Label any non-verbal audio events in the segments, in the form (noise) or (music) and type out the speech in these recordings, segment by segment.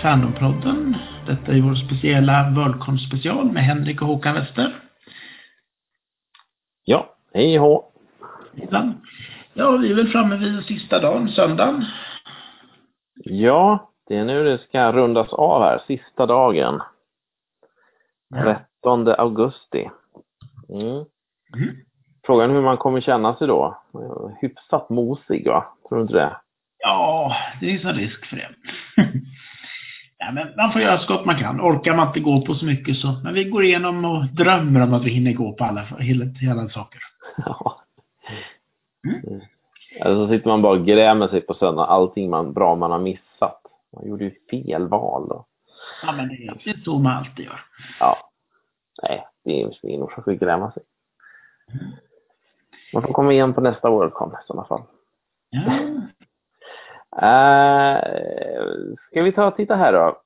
till Fandomprodden. Detta är vår speciella Worldcon special med Henrik och Håkan Wester. Ja, hej hå. Hejsan. Ja, vi är väl framme vid sista dagen, söndagen. Ja, det är nu det ska rundas av här, sista dagen. 13 augusti. Mm. Mm. Frågan hur man kommer känna sig då? Hyfsat mosig va? Tror du inte det? Ja, det finns en risk för det. (laughs) ja, men man får göra så gott man kan. Orkar man inte gå på så mycket så. Men vi går igenom och drömmer om att vi hinner gå på alla, hela, hela saker. Ja. Mm. Eller så sitter man bara och grämer sig på söndag, allting man, bra man har missat. Man gjorde ju fel val då. Ja, men det är, så man alltid gör. Ja. Nej, det är ingen orsak att gräma sig. Man får komma igen på nästa Worldcon i sådana fall. Ja. Uh, ska vi ta och titta här då?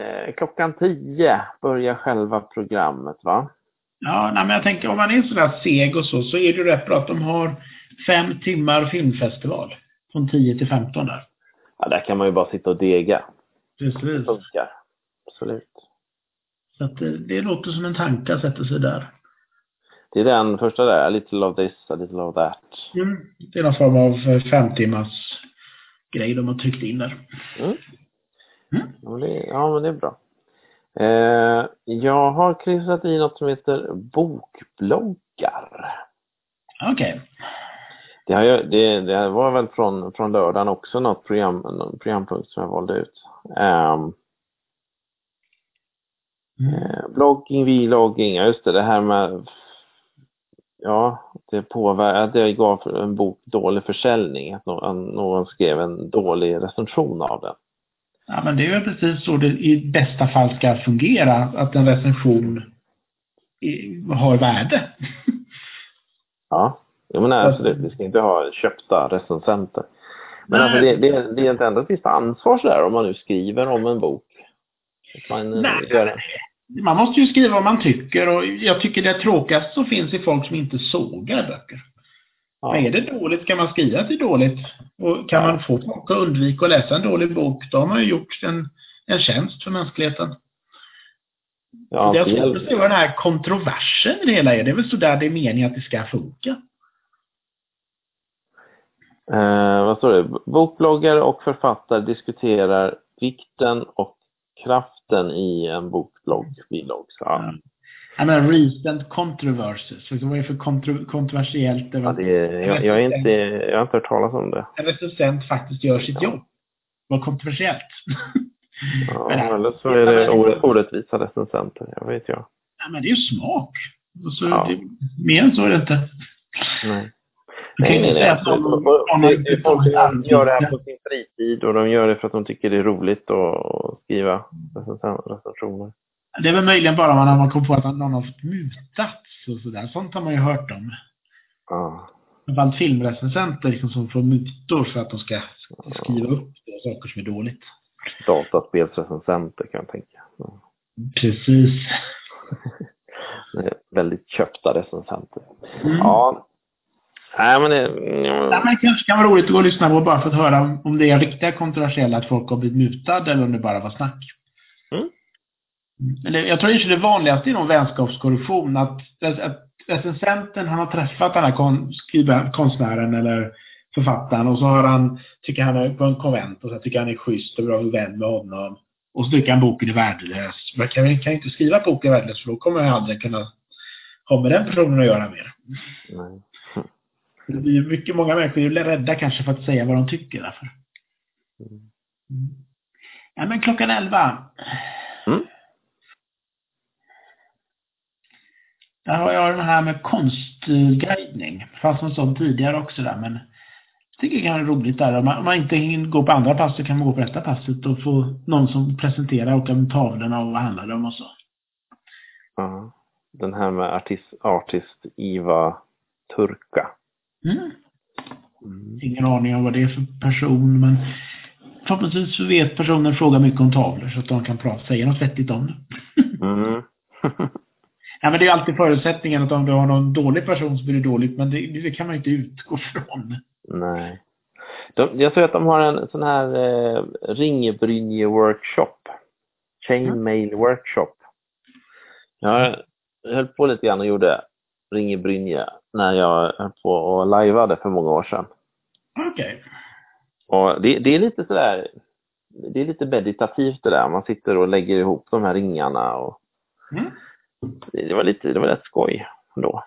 Uh, klockan 10 börjar själva programmet va? Ja, nej, men jag tänker om man är sådär seg och så, så är det rätt bra att de har fem timmar filmfestival. Från 10 till 15 där. Ja, där kan man ju bara sitta och dega. Det Precis. funkar. Absolut. Så det, det låter som en tanke att sätta sig där. Det är den första där, a little of this, a little of that. Mm. Det är någon form av eh, fem timmars grej de har tryckt in där. Mm. Mm. Ja, men det, det är bra. Eh, jag har kryssat i något som heter bokbloggar. Okej. Det, har jag, det, det var väl från, från lördagen också något program, någon programpunkt som jag valde ut. Ehm, Mm. eh, blogging, vlogging, ja just det, det här med Ja, det påverkar, det gav en bok dålig försäljning, att någon, någon skrev en dålig recension av den. Ja, men det är väl precis så det i bästa fall ska fungera, att en recension har värde. (laughs) Ja, jag menar absolut, vi ska inte ha köpta recensenter. Men alltså det, det, det är ändå ett visst ansvar sådär om man nu skriver om en bok. Man eh, Nej. gör. Man måste ju skriva vad man tycker och jag tycker det tråkigaste som finns är folk som inte sågar böcker. Ja. Men är det dåligt kan man skriva att det är dåligt. Och kan man få folk att undvika att läsa en dålig bok, då har man ju gjort en, en tjänst för mänskligheten. Ja, det är svårt att se vad den här kontroversen i det hela är. Det är väl så där det är meningen att det ska funka. Eh, vad står det? Bokbloggare och författare diskuterar vikten och kraften i en bokblogg. Så, ja. Jag menar recent controversies. Liksom, vad är det för kontro kontroversiellt? Ja, det är, jag, jag, är inte, jag har inte hört talas om det. En recensent faktiskt gör sitt jobb. Vad kontroversiellt. Ja, Men- eller så är det or- orättvisa recensenter, jag vet jag. Ja, men det är ju smak. Och så, Ja. det, mer än så är det inte. Nej. Nej, nej, nej. absolut. det- är folk som gör det här på sin fritid och de gör det för att de tycker det är roligt att skriva recens- recensioner. Det är väl möjligen bara när man kommer på att någon har mutats och sådär. Sånt har man ju hört om. Ja. Framförallt filmrecensenter liksom, som får mutor för att de ska skriva upp då, saker som är dåligt. Dataspelsrecensenter kan jag tänka. Ja. Precis. (laughs) Väldigt köpta recensenter. Mm. Ja. Nej, men det... Ja, men det kanske kan vara roligt att gå och lyssna på bara för att höra om- det är riktiga kontroversiella att folk har blivit mutade eller om det bara var snack. Mm. Eller, jag tror att det vanligaste nog vänskapskorruption. Att, att recensenten, han har träffat den här kon, skriva, konstnären eller författaren och så har han, tycker han är på en konvent och så tycker han är schysst och bra vän med honom. Och så tycker han boken är värdelös. Men kan jag inte skriva boken är värdelös för då kommer jag aldrig kunna ha med den personen att göra mer. Nej. Mycket, många människor är rädda kanske för att säga vad de tycker därför. Mm. Mm. Ja, men klockan 11. Mm. Där har jag den här med konstguidning. Det fanns en sån tidigare också där, men jag tycker det kan vara roligt där. Om man, om man inte hinner gå på andra pass så kan man gå på detta passet och få någon som presenterar och om tavlorna och vad handlar det om och så. Ja. Den här med artist, artist Iva Turka. Mm. Ingen aning om vad det är för person, men förhoppningsvis så vet personen fråga mycket om tavlor så att de kan prata, säga något vettigt om det. Mm. (laughs) Ja, men det är alltid förutsättningen att om du har någon dålig person så blir det dåligt, men det, det kan man inte utgå från. Nej. De, jag tror att de har en sån här eh, ringbrynje-workshop. Chainmail workshop. Jag höll på lite grann och gjorde ringebrynje när jag höll på och lajvade för många år sedan. Okej. Och det, det är lite sådär, det är lite meditativt det där. Man sitter och lägger ihop de här ringarna och Mm. det var lite, det var rätt skoj då. (laughs)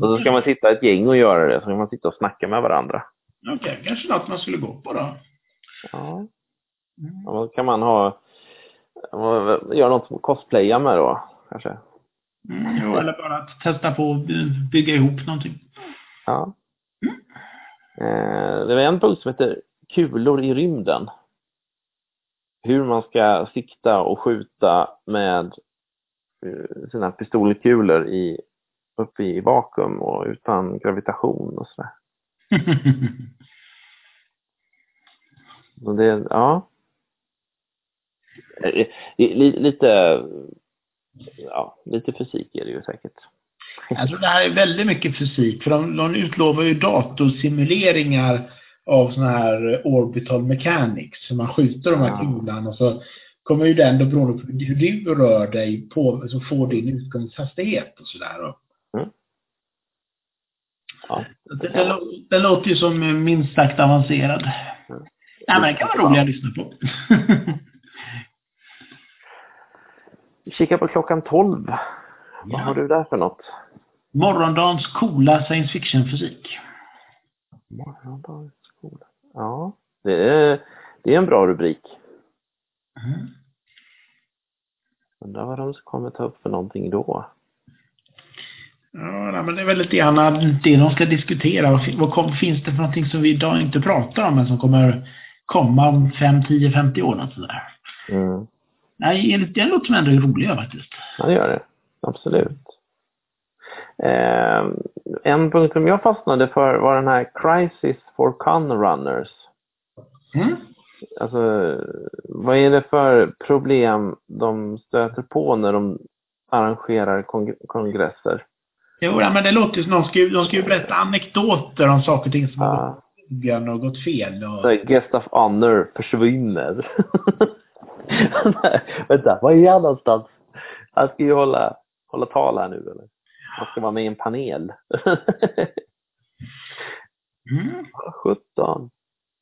och så ska man sitta ett gäng och göra det, så kan man sitta och snacka med varandra. Okej, kanske något man skulle gå på då. Ja. Mm. Då kan man ha, göra något cosplaya med då, kanske. Mm, (laughs) eller bara att testa på att by- bygga ihop någonting. Ja. Eh, det var en punkt som heter kulor i rymden. Hur man ska sikta och skjuta med eh, sina pistolkulor i, uppe i vakuum och utan gravitation och sådär. (laughs) Så det, ja. Eh, li- Lite, ja, lite fysik är det ju säkert. Jag tror det här är väldigt mycket fysik, för de, de utlovar ju datorsimuleringar av såna här orbital mechanics. Så man skjuter de här Ja. kulan och så kommer ju den då beroende på hur du rör dig på, så får din utgångshastighet och sådär. och- Ja. Det, det, det låter ju som minst sagt avancerad. Mm. Ja, men det kan vara roligt att lyssna på. (laughs) Vi kikar på klockan 12. Vad Ja. har du där för något? Morgondagens coola science fiction-fysik. Morgondagens skola. Ja, det är, det är en bra rubrik. Mm. Undrar vad de kommer ta upp för någonting då. Ja, men det är väl lite grann det de ska diskutera. Vad, vad finns det för någonting som vi idag inte pratar om, men som kommer komma om 5, 10, 50 år? Något sådär. Mm. Nej, enligt det låter som ändå är roliga faktiskt. Ja, det gör det. Absolut. Eh, en punkt som jag fastnade för var den här Crisis for Con Runners. Mm. Alltså, vad är det för problem de stöter på när de arrangerar kong- kongresser? Jo, nej, men det låter ju som de ska, de ska ju berätta anekdoter om saker och ting som har Ja. gått fel. Och... Guest of honor försvinner. (laughs) (laughs) Vänta, var är han någonstans? Han ska ju hålla, hålla tal här nu eller? Han ska vara med i en panel. (laughs) Mm. 17.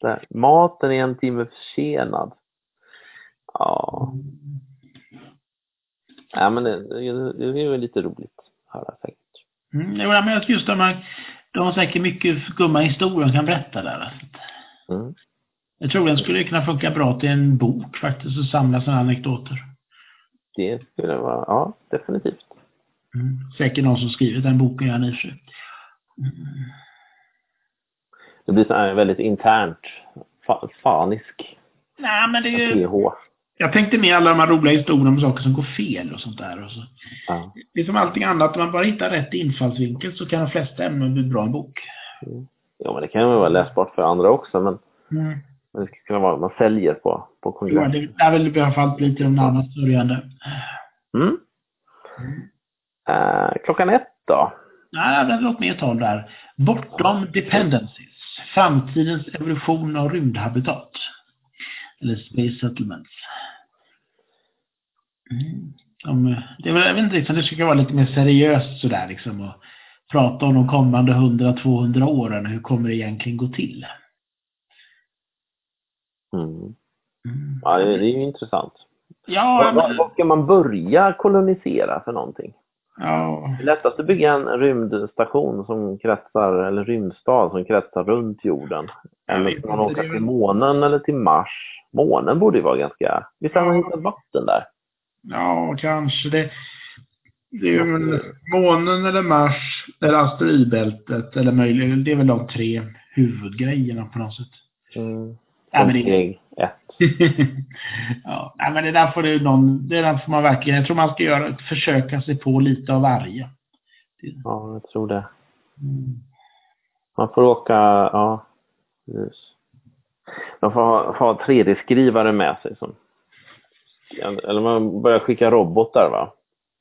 Där. Maten är en timme försenad. Ja, ja men det, det, det är ju lite roligt att höra säkert. Mm. Nej, men just de här, de har säkert mycket skumma historier de kan berätta där. Alltså. Mm. Jag tror den skulle kunna funka bra till en bok faktiskt, och samla sådana anekdoter. Det skulle vara, ja definitivt. Mm. Säkert någon som skrivit den boken för sig. Mm. Det blir så här väldigt internt, fa, fanisk Nej, men det är ju... PH. Jag tänkte med alla de här roliga historierna om saker som går fel och sånt där. Och så. Ja. Det är som allting annat, om man bara hittar rätt infallsvinkel så kan de flesta ämnen bli bra i en bok. Mm. Ja, men det kan ju vara läsbart för andra också, men Mm. Men det ska kunna vara man säljer på, på Ja, kongress. det är väl fall bli till de närmast börjande. Mm. Eh, klockan ett då? Nej, det något mer tal där. Bortom dependencies. Framtidens evolution av rymdhabitat. Eller space settlements. Mm. De, det är väl, jag vet inte riktigt, det ska vara lite mer seriöst sådär liksom. Och prata om de kommande 100-200 åren. Hur kommer det egentligen gå till? Mm. Mm. Ja, det, det är ju intressant. Ja, men, vad ska man börja kolonisera för någonting? ja. Det är lättast att bygga en rymdstation som kretsar, eller rymdstad som kretsar runt jorden. Eller ska man åka till månen eller till Mars? Månen borde ju vara ganska... Visst har man hittat vatten där? Ja, kanske det. Det är ju väl månen eller Mars eller asteroidbältet eller möjligen, det är väl de tre huvudgrejerna på något sätt. Mm. Ja, men det, Steg ett. (laughs) ja, nej, men det där får det någon, det där får man verkligen, jag tror man ska göra, försöka sig på lite av varje. Ja, jag tror det. Mm. Man får åka, ja, precis. Man får ha, ha 3D-skrivare med sig. Som, eller man börjar skicka robotar va?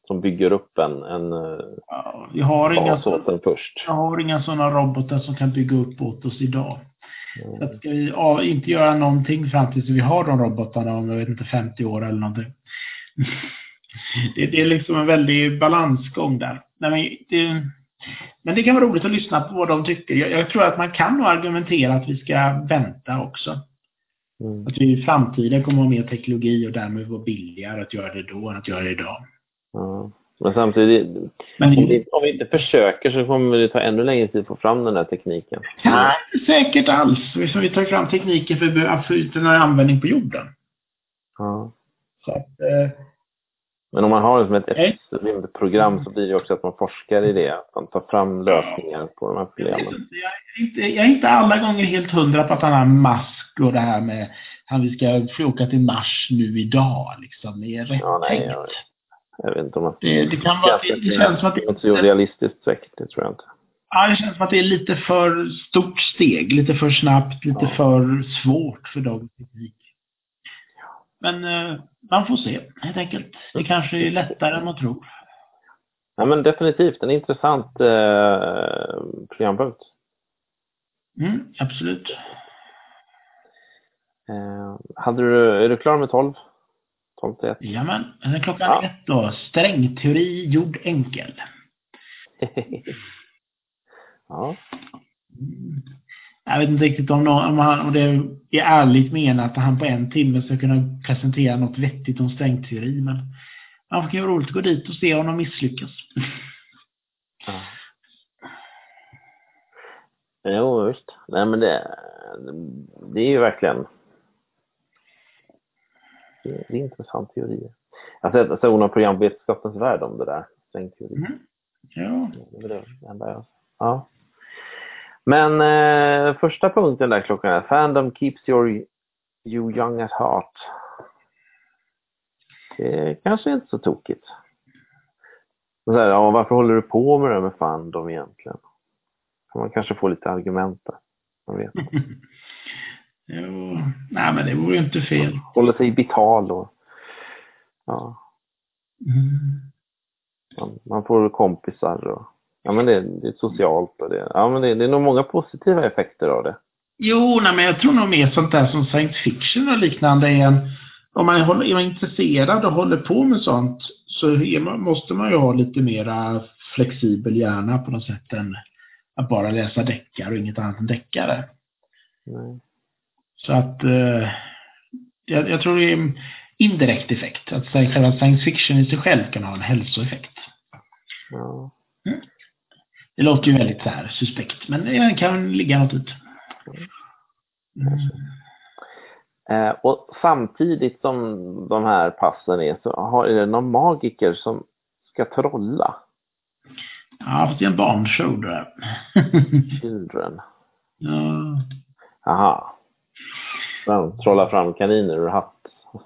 Som bygger upp en, en eh, Ja, vi har inga, bas åt den först. jag har inga sådana robotar som kan bygga upp åt oss idag. Så att ska vi av, inte göra någonting fram tills vi har de robotarna om, jag vet inte, 50 år eller någonting. (laughs) det, det är liksom en väldig balansgång där. Nej, men, det, men det kan vara roligt att lyssna på vad de tycker. Jag, jag tror att man kan nog argumentera att vi ska vänta också. Mm. Att vi i framtiden kommer att ha mer teknologi och därmed vara billigare att göra det då än att göra det idag. Ja. Men samtidigt, Men om vi, om vi inte försöker så kommer det ta ännu längre tid att få fram den här tekniken. Nej, säkert alls. Så vi tar fram tekniken för att få ut den här användning på jorden. Ja. Så att, eh, Men om man har liksom ett, Nej. ett, ett program så blir det också att man forskar i det. Att man tar fram lösningar på de här problemen. inte, jag, är inte, jag är inte alla gånger helt hundra på att han har mask och det här med att vi ska åka till Mars nu idag. Liksom. Det är rätt Ja, nej, tänkt. Jag, vet inte om man... Det, det kan vara, det, det känns som att det är inte så realistiskt säkert, det tror jag inte. ja, det känns som att det är lite för stort steg, lite för snabbt, lite Ja. för svårt för dagens teknik. Men eh, man får se, helt enkelt. Det kanske är lättare än man tror. Ja, men definitivt en intressant eh, programpunkt. Mm, absolut. Eh, hade du, är du klar med 12? 12 till 1? Jajamän, klockan Ja. ett då. Strängteori gjord enkel. (laughs) ja. Mm. Jag vet inte riktigt om, någon, om, han, om det är ärligt menat att han på en timme ska kunna presentera något vettigt om strängteori, men man kan ju roligt att gå dit och se om de misslyckas. ja. Jo, visst. Nej, men det, det är ju verkligen... Det, är intressant teori. Jag har sett några program på Vetenskapens Värld om det där. Strängteori. Mm. Ja. Det. Ja. Men eh, första punkten där klockan är Fandom keeps your, you young at heart. Det är kanske inte så tokigt. Så här, ja, varför håller du på med det här med Fandom egentligen? Man kanske får lite argument där. Man vet. (laughs) jo. Nej, men det vore ju inte fel. Håller sig vital och ja, Mm. man, man får kompisar och ja, men det, det är socialt och det, ja, men det, det är nog många positiva effekter av det. Jo, nej, men jag tror nog mer sånt där som science fiction och liknande är en... Om man är intresserad och håller på med sånt så man, måste man ju ha lite mera flexibel hjärna på något sätt än att bara läsa deckare och inget annat än deckare. Nej. Så att eh, jag, jag tror det är en indirekt effekt. Att själva science fiction i sig själv kan ha en hälsoeffekt. Ja. Det låter ju väldigt så här suspekt, men det kan ligga något det. Mm. Eh, och samtidigt som de här passen är så har, är det någon magiker som ska trolla Ja, fast det är en barnshow det där. (laughs) children. ja. Aha. De trollar fram kaniner ur hatt. (laughs)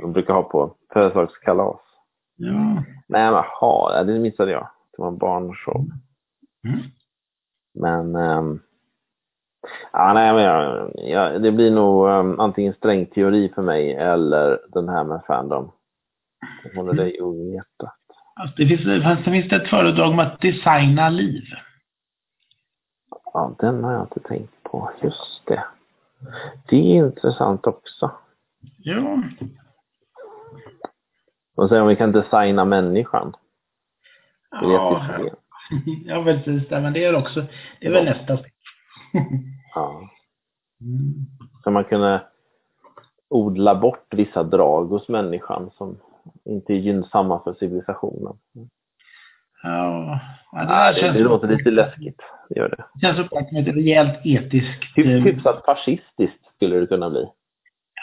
De brukar ha på födelsedagskalas. ja. Nej men jaha, det missade jag. Det var en barnshow. Mm. Men ehm, ja, nej, men jag, jag, det blir nog um, antingen strängteori för mig eller den här med Fandom. Jag håller dig ung i hjärtat. Alltså, det finns, fast det finns ett föredrag om att designa liv. Ja, den har jag inte tänkt på. Just det. Det är intressant också. Ja. Och sen om vi kan designa människan. Ja, (laughs) ja precis. Men det är också, det är väl nästa steg. Ja. (laughs) Mm. Så man kunde odla bort vissa drag hos människan som inte är gynnsamma för civilisationen. Ja, det, det, känns, det låter lite läskigt. Det gör det. känns upplagt som ett rejält etiskt... Hyf- eh, Hyfsat fascistiskt skulle det kunna bli.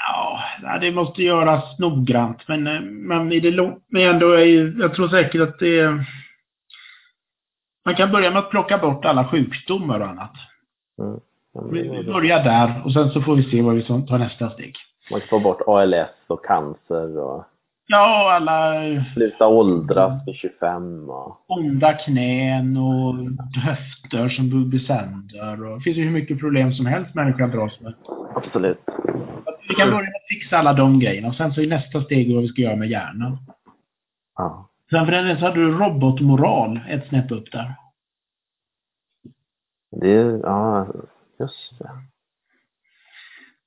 Ja, det måste göras noggrant. Men, eh, men, i det, men ändå är ju, jag tror säkert att det. Man kan börja med att plocka bort alla sjukdomar och annat. Mm. Ja, men Vi, det det. börjar där och sen så får vi se vad vi tar nästa steg. Man kan få bort ALS och cancer och Ja, och alla sluta åldras vid 25 och onda knän och höfter som blir sönder. Och det finns ju hur mycket problem som helst människan dras med. absolut. Vi kan börja med att fixa alla de grejerna och sen så är nästa steg vad vi ska göra med hjärnan. Ja. Sen för den så hade du robotmoral ett snäpp upp där. Det, är- ja, Just det.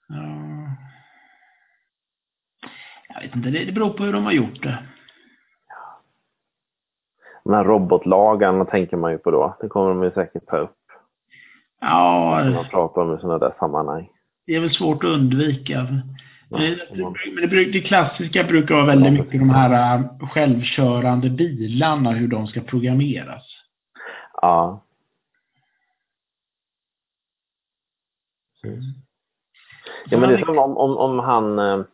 Ja. Jag vet inte, det, det beror på hur de har gjort det. Den här robotlagarna tänker man ju på då. Det kommer de ju säkert ta upp Ja, när man pratar om i sådana där sammanhang. det är väl svårt att undvika. Ja, Det, det, det klassiska brukar vara väldigt mycket de här äh, självkörande bilarna, hur de ska programmeras. Ja. Ja, men det är som om, om, om han...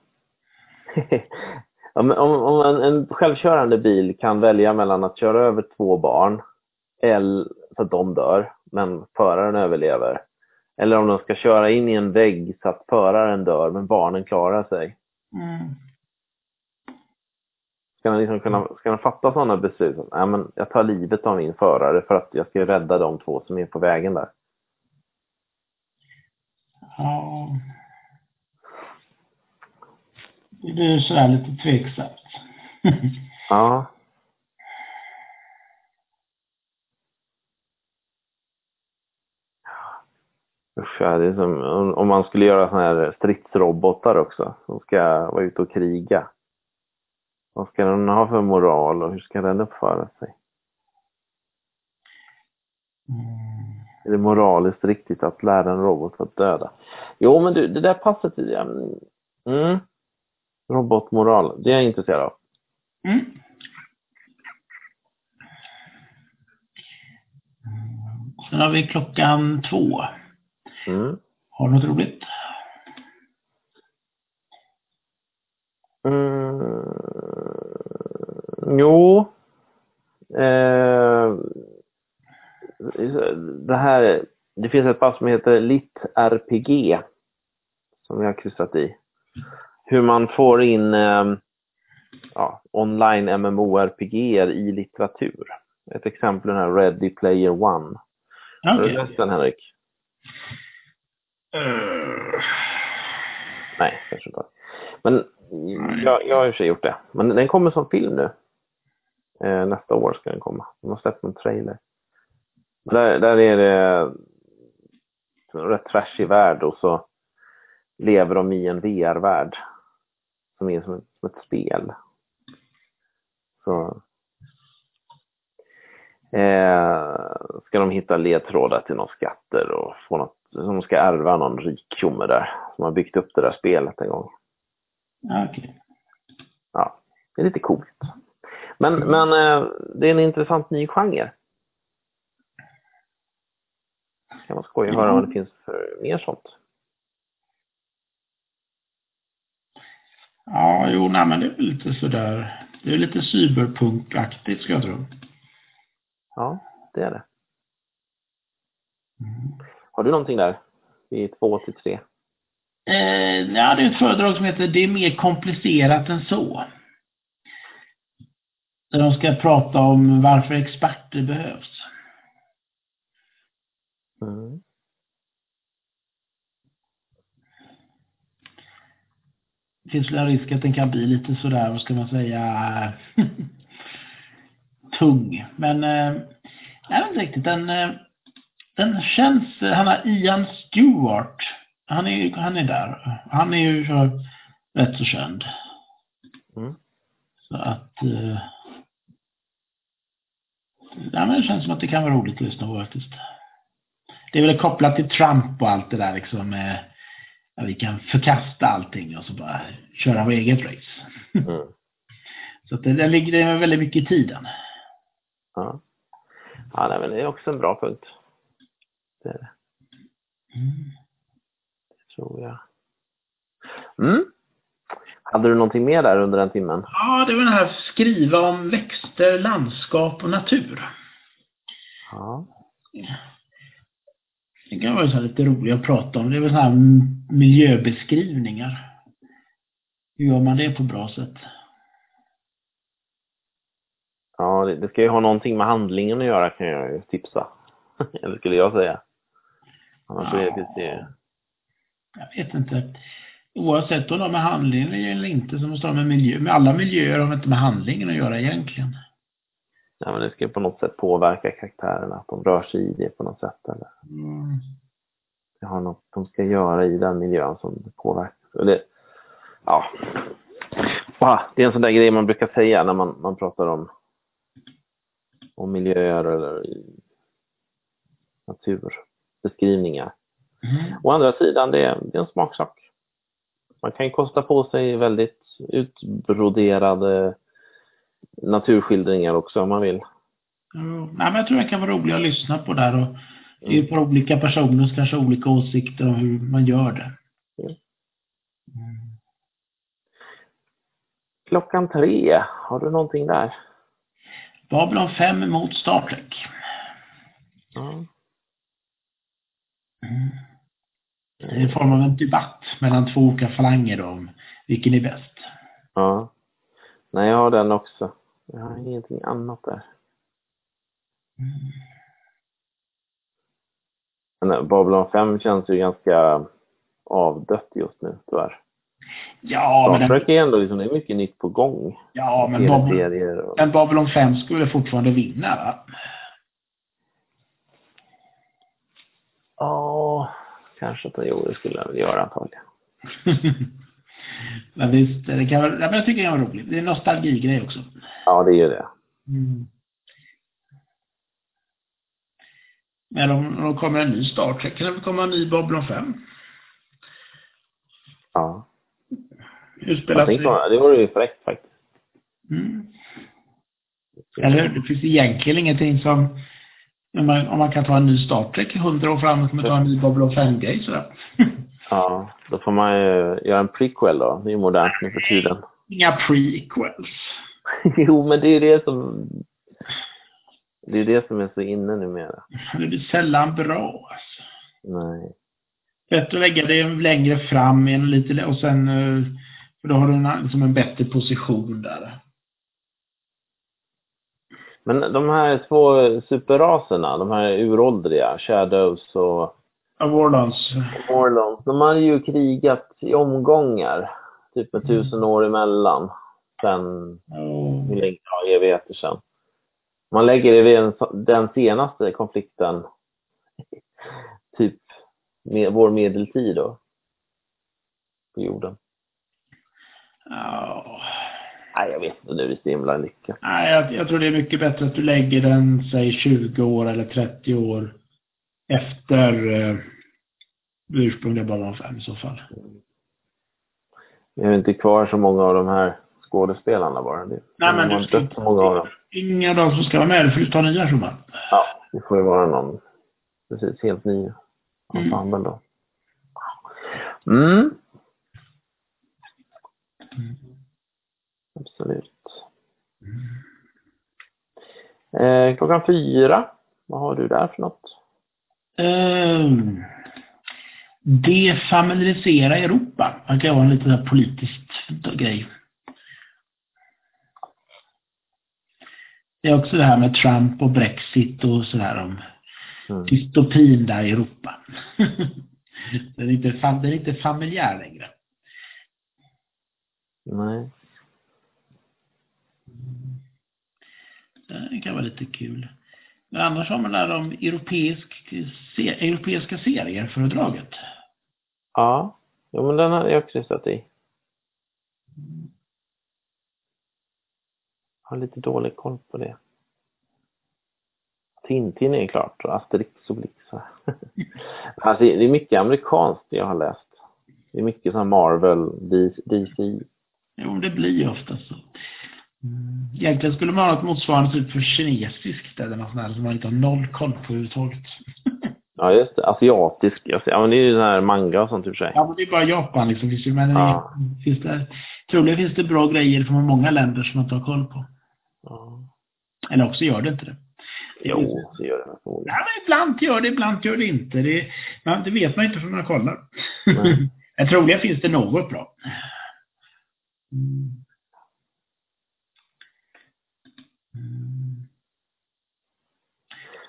(laughs) om, om, om en, en självkörande bil kan välja mellan att köra över två barn eller, så att de dör, men föraren överlever. Eller om de ska köra in i en vägg så att föraren dör, men barnen klarar sig. Mm. Ska man, liksom kunna, ska man fatta sådana beslut? Nej, men jag tar livet av min förare för att jag ska rädda de två som är på vägen där. Ja. Det blir sådär lite tveksamt. Ja. Usch, ja, det är som om, man skulle göra såna här stridsrobotar också som ska vara ute och kriga. Vad ska den ha för moral och hur ska den uppföra sig? Mm. Är det moraliskt riktigt att lära en robot att döda? Jo, men du, det där passet. Mm. Robotmoral, det är jag intresserad av. Mm. Sen har vi klockan två. Mm. Har du något roligt? Mm. Jo. Eh, det här, det finns ett pass som heter Lit-RPG som jag har kryssat i. Hur man får in eh, ja, online MMORPG i litteratur. Ett exempel är den här Ready Player One. Har du läst den Henrik? Eh, Nej, kanske inte. Men jag, jag har i och för sig gjort det. Men den kommer som film nu. Eh, nästa år ska den komma. De har släppt en trailer. Där, där är det en rätt trashig värld och så lever de i en VR-värld. Som är som ett, som ett spel. Så eh, ska de hitta ledtrådar till några skatter och få något, som de ska ärva någon rik tjomme där. Som har byggt upp det där spelet en gång. Okej. ja, det är lite coolt. Men, men eh, det är en intressant ny genre. Kan man skoja och höra vad det finns för mer sånt. Ja, jo, nej, men det är lite sådär. Det är lite cyberpunkaktigt ska jag tro. Ja, det är det. Mm. Har du någonting där? I två till tre? Eh, ja, det är ett föredrag som heter Det är mer komplicerat än så. Där de ska prata om varför experter behövs. Mm. Det finns väl en risk att den kan bli lite sådär, vad ska man säga, (laughs) tung. Men eh, jag vet inte riktigt, den, eh, den känns, han har Ian Stewart, han är, han är där. Han är ju så, rätt så känd. Mm. Så att, eh, ja, men det känns som att det kan vara roligt att lyssna på faktiskt. Det är väl kopplat till Trump och allt det där liksom. Eh, ja, vi kan förkasta allting och så bara köra vår eget race. Mm. (laughs) Så att det, det ligger det väldigt mycket i tiden. Ja. ja nej, men det är också en bra punkt. Det är det, Mm. tror jag. Mm. Hade du någonting mer där under den timmen? Ja, det var den här skriva om växter, landskap och natur. Ja. Det kan vara så lite roligt att prata om. Det är väl så här miljöbeskrivningar. Hur gör man det på bra sätt? Ja, det, det ska ju ha någonting med handlingen att göra kan jag ju tipsa. (laughs) Eller skulle jag säga. Annars är det. Jag vet inte. Oavsett om de har med handlingen eller inte så måste de ha med miljö. Med alla miljöer har de inte med handlingen att göra egentligen. Ja, men det ska på något sätt påverka karaktärerna, att de rör sig i det på något sätt. Eller? Mm. det har något de ska göra i den miljön som påverkas. Och det, ja, det är en sån där grej man brukar säga när man, man pratar om, om miljöer eller naturbeskrivningar. Mm. Å andra sidan, det är, det är en smaksak. Man kan kosta på sig väldigt utbroderade naturskildringar också om man vill. Mm. Nej, men jag tror det kan vara roligt att lyssna på där och det är på olika personers kanske olika åsikter om hur man gör det. Mm. Klockan tre, har du någonting där? Babylon 5 mot Star Trek. Mm. Det är en form av en debatt mellan två olika falanger om vilken är bäst. Ja. Nej, jag har den också. Jag har ingenting annat där. Mm. Men Babylon 5 känns ju ganska avdött just nu, tyvärr. Ja, De men... försöker ändå liksom, det är mycket nytt på gång. Ja, men, Babylon, och... men Babylon 5 skulle fortfarande vinna, va? Ja, kanske att den gjorde det skulle den väl göra antagligen. (laughs) men visst, det kan, ja, men jag tycker det var roligt. Det är en nostalgigrej också. Ja, det är det. Mm. Men om, om det kommer en ny Star Trek kan det komma en ny Babylon 5. Ja. Hur spelas det? Det vore ju fräckt faktiskt. Mm. Eller Det finns egentligen ingenting som om man, om man kan ta en ny Star Trek hundra år framåt med ta en ny Babylon 5-grej sådär. (laughs) ja, då får man ju göra en prequel då. Det är ju modernt nu för tiden. Inga prequels. (laughs) jo, men det är det som det är det som är så inne numera. Det blir sällan bra alltså. Nej. Bättre att lägga det längre fram en lite, och sen, eh, för då har du en, liksom en bättre position där. Men de här två superraserna, de här uråldriga, Shadows och... Ja, Warlons. Warlons. De hade ju krigat i omgångar, typ med tusen år emellan. Sen, oh. hur länge? Ja, evigheter sedan man lägger det vid den senaste konflikten, (laughs) typ med vår medeltid då, på jorden. Ja. Nej, jag vet inte nu, det är himla lyckat. Nej, jag, jag, tror det är mycket bättre att du lägger den, säg 20 år eller 30 år efter eh, ursprungliga Babylon 5 i så fall. Vi har inte kvar så många av de här skådespelarna bara. Det, Nej, men du ska, så många av dem. Inga av dem som ska vara med, du tar nya trumman. Ja, det får ju vara någon precis helt ny ensemble mm. då. Mm. Absolut. Eh, klockan fyra, vad har du där för något? Um, defamilisera Europa. Det kan vara en liten politisk grej. Det är också det här med Trump och Brexit och sådär om mm. dystopin där i Europa. (laughs) den, är inte, den är inte familjär längre. Nej. Det kan vara lite kul. Men annars har man där om europeisk, se, europeiska serier-föredraget. Ja, jo, men den har jag sett i. har lite dålig koll på det. Tintin är klart och Asterix och Obelix. (laughs) alltså, det är mycket amerikanskt jag har läst. Det är mycket som Marvel, DC. Jo, det blir ofta så. Mm. Egentligen skulle man ha något motsvarande typ för kinesiskt eller något sånt som man inte har noll koll på överhuvudtaget. (laughs) ja, just det. Asiatisk. Ja, men det är ju sån här manga och sånt i och för sig. Ja, men det är bara Japan liksom. Men ja. finns det, troligen finns det bra grejer från många länder som man inte har koll på. Ja. Eller också gör det inte det. Jo, så gör det nog. Ja, men ibland gör det, ibland gör det inte. Det, man, det vet man inte förrän man kollar. jag tror det finns det något bra. Mm. Mm.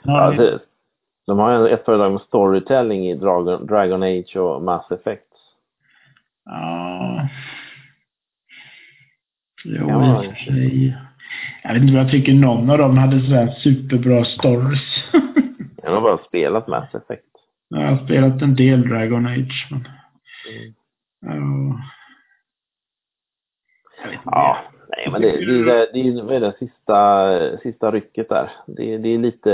Ja, det, de har ett föredrag med storytelling i Dragon, Dragon Age och Mass Effect. Ja. Jo, i och för sig. Jag vet inte vad jag tycker någon av dem hade sådär superbra stories. (laughs) jag har bara spelat Mass Effect. Jag har spelat en del Dragon Age, men... Mm. Ja. Ja, nej men det, det, det, det är det sista, sista rycket där. Det, det är lite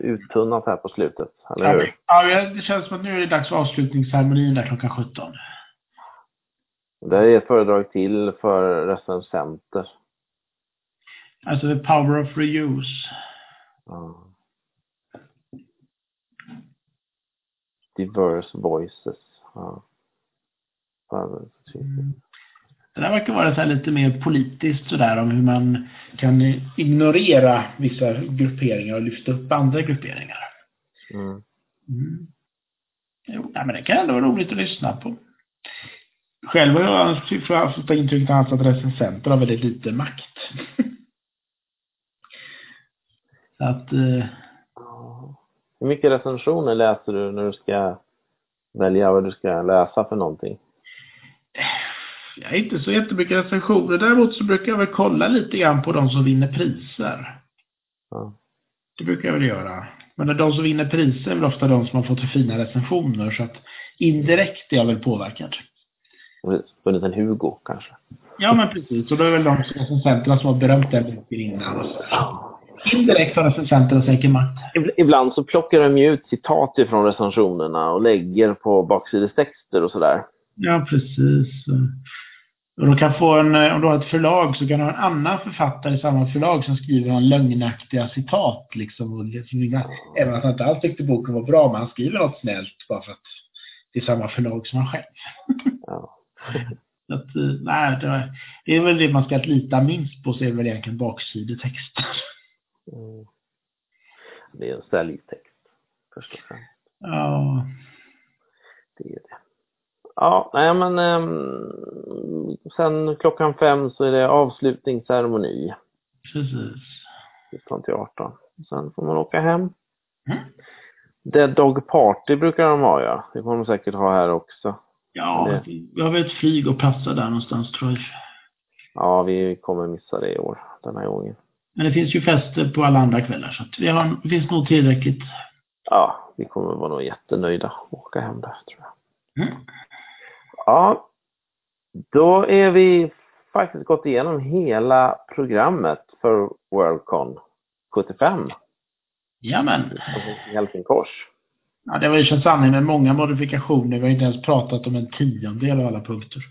uttunnat här på slutet, eller Ja, hur? ja, det känns som att nu är det dags för avslutningsceremonin där klockan 17. Det är ett föredrag till för recensenter. Alltså the power of reuse. Ja. Diverse voices. Ja. Ja, det är typ- Det där verkar vara så lite mer politiskt sådär om hur man kan ignorera vissa grupperingar och lyfta upp andra grupperingar. Mm. Mm. Jo, nej, men det kan ändå vara roligt att lyssna på. Själv har jag jag fått intrycket att recensenter har väldigt lite makt. (laughs) så att, eh. Hur mycket recensioner läser du när du ska välja vad du ska läsa för någonting? Jag är inte så jättemycket recensioner. Däremot så brukar jag väl kolla lite grann på de som vinner priser. Ja. Det brukar jag väl göra. Men de som vinner priser är väl ofta de som har fått fina recensioner. Så att indirekt är jag väl påverkad. Vunnit en Hugo kanske? Ja, men precis. Och då är väl de recensenterna som har berömt den boken innan. Och så. Indirekt har recensenterna säkert makt. Ib- Ibland så plockar de ju ut citat ifrån recensionerna och lägger på baksidestexter och sådär. Ja, precis. Och de kan få en, om du har ett förlag så kan du ha en annan författare i samma förlag som skriver en lögnaktiga citat. Liksom, och liksom, även att han inte alls tyckte boken var bra, men han skriver något snällt bara för att det är samma förlag som han själv. Ja. (laughs) Så att, eh, nej, det är väl det man ska lita minst på, så är det väl egentligen baksidetexter. Mm. Det är en säljtext först och främst. Ja, Det är det. Ja, nej men ehm, sen klockan fem så är det avslutningsceremoni. precis. 17 till 18. Sen får man åka hem. Mm. Dead Dog Party brukar de ha ja. Det kommer de säkert ha här också. Ja, Det- vi har väl ett flyg att passa där någonstans tror jag. Ja, vi kommer missa det i år, den här gången. Men det finns ju fester på alla andra kvällar, så att vi har, det finns nog tillräckligt. Ja, vi kommer vara nog jättenöjda att åka hem där tror jag. Mm. Ja, då är vi faktiskt gått igenom hela programmet för Worldcon 75 Jamen. i Helsingfors. Ja, det var ju en sanning med många modifikationer. Vi har inte ens pratat om en tiondel av alla punkter.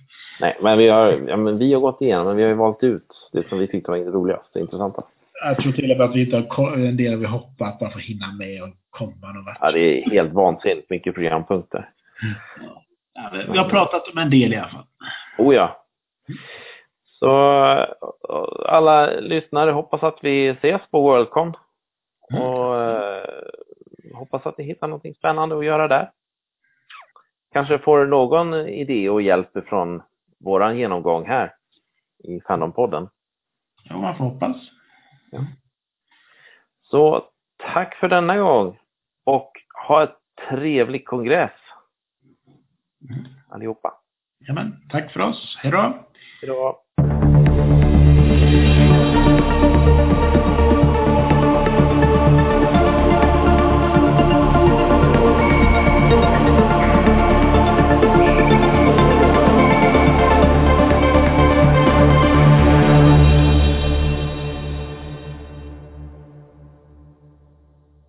Nej, men vi har, ja, men vi har gått igenom, men vi har ju valt ut det som vi tyckte var roligast och intressanta. Jag tror till och med att vi inte har en del vi hoppat bara för att hinna med och komma någon vart. Ja, det är helt vansinnigt mycket programpunkter. Ja, vi- har pratat om en del i alla fall. Oh ja. Så alla lyssnare, hoppas att vi ses på Worldcon. Och eh, hoppas att ni hittar något spännande att göra där. Kanske får någon idé och hjälp från våran genomgång här i Fandompodden. Ja, man får hoppas. Så tack för denna gång och ha ett trevlig kongress allihopa. Jamen, tack för oss. Hej då. Hej då.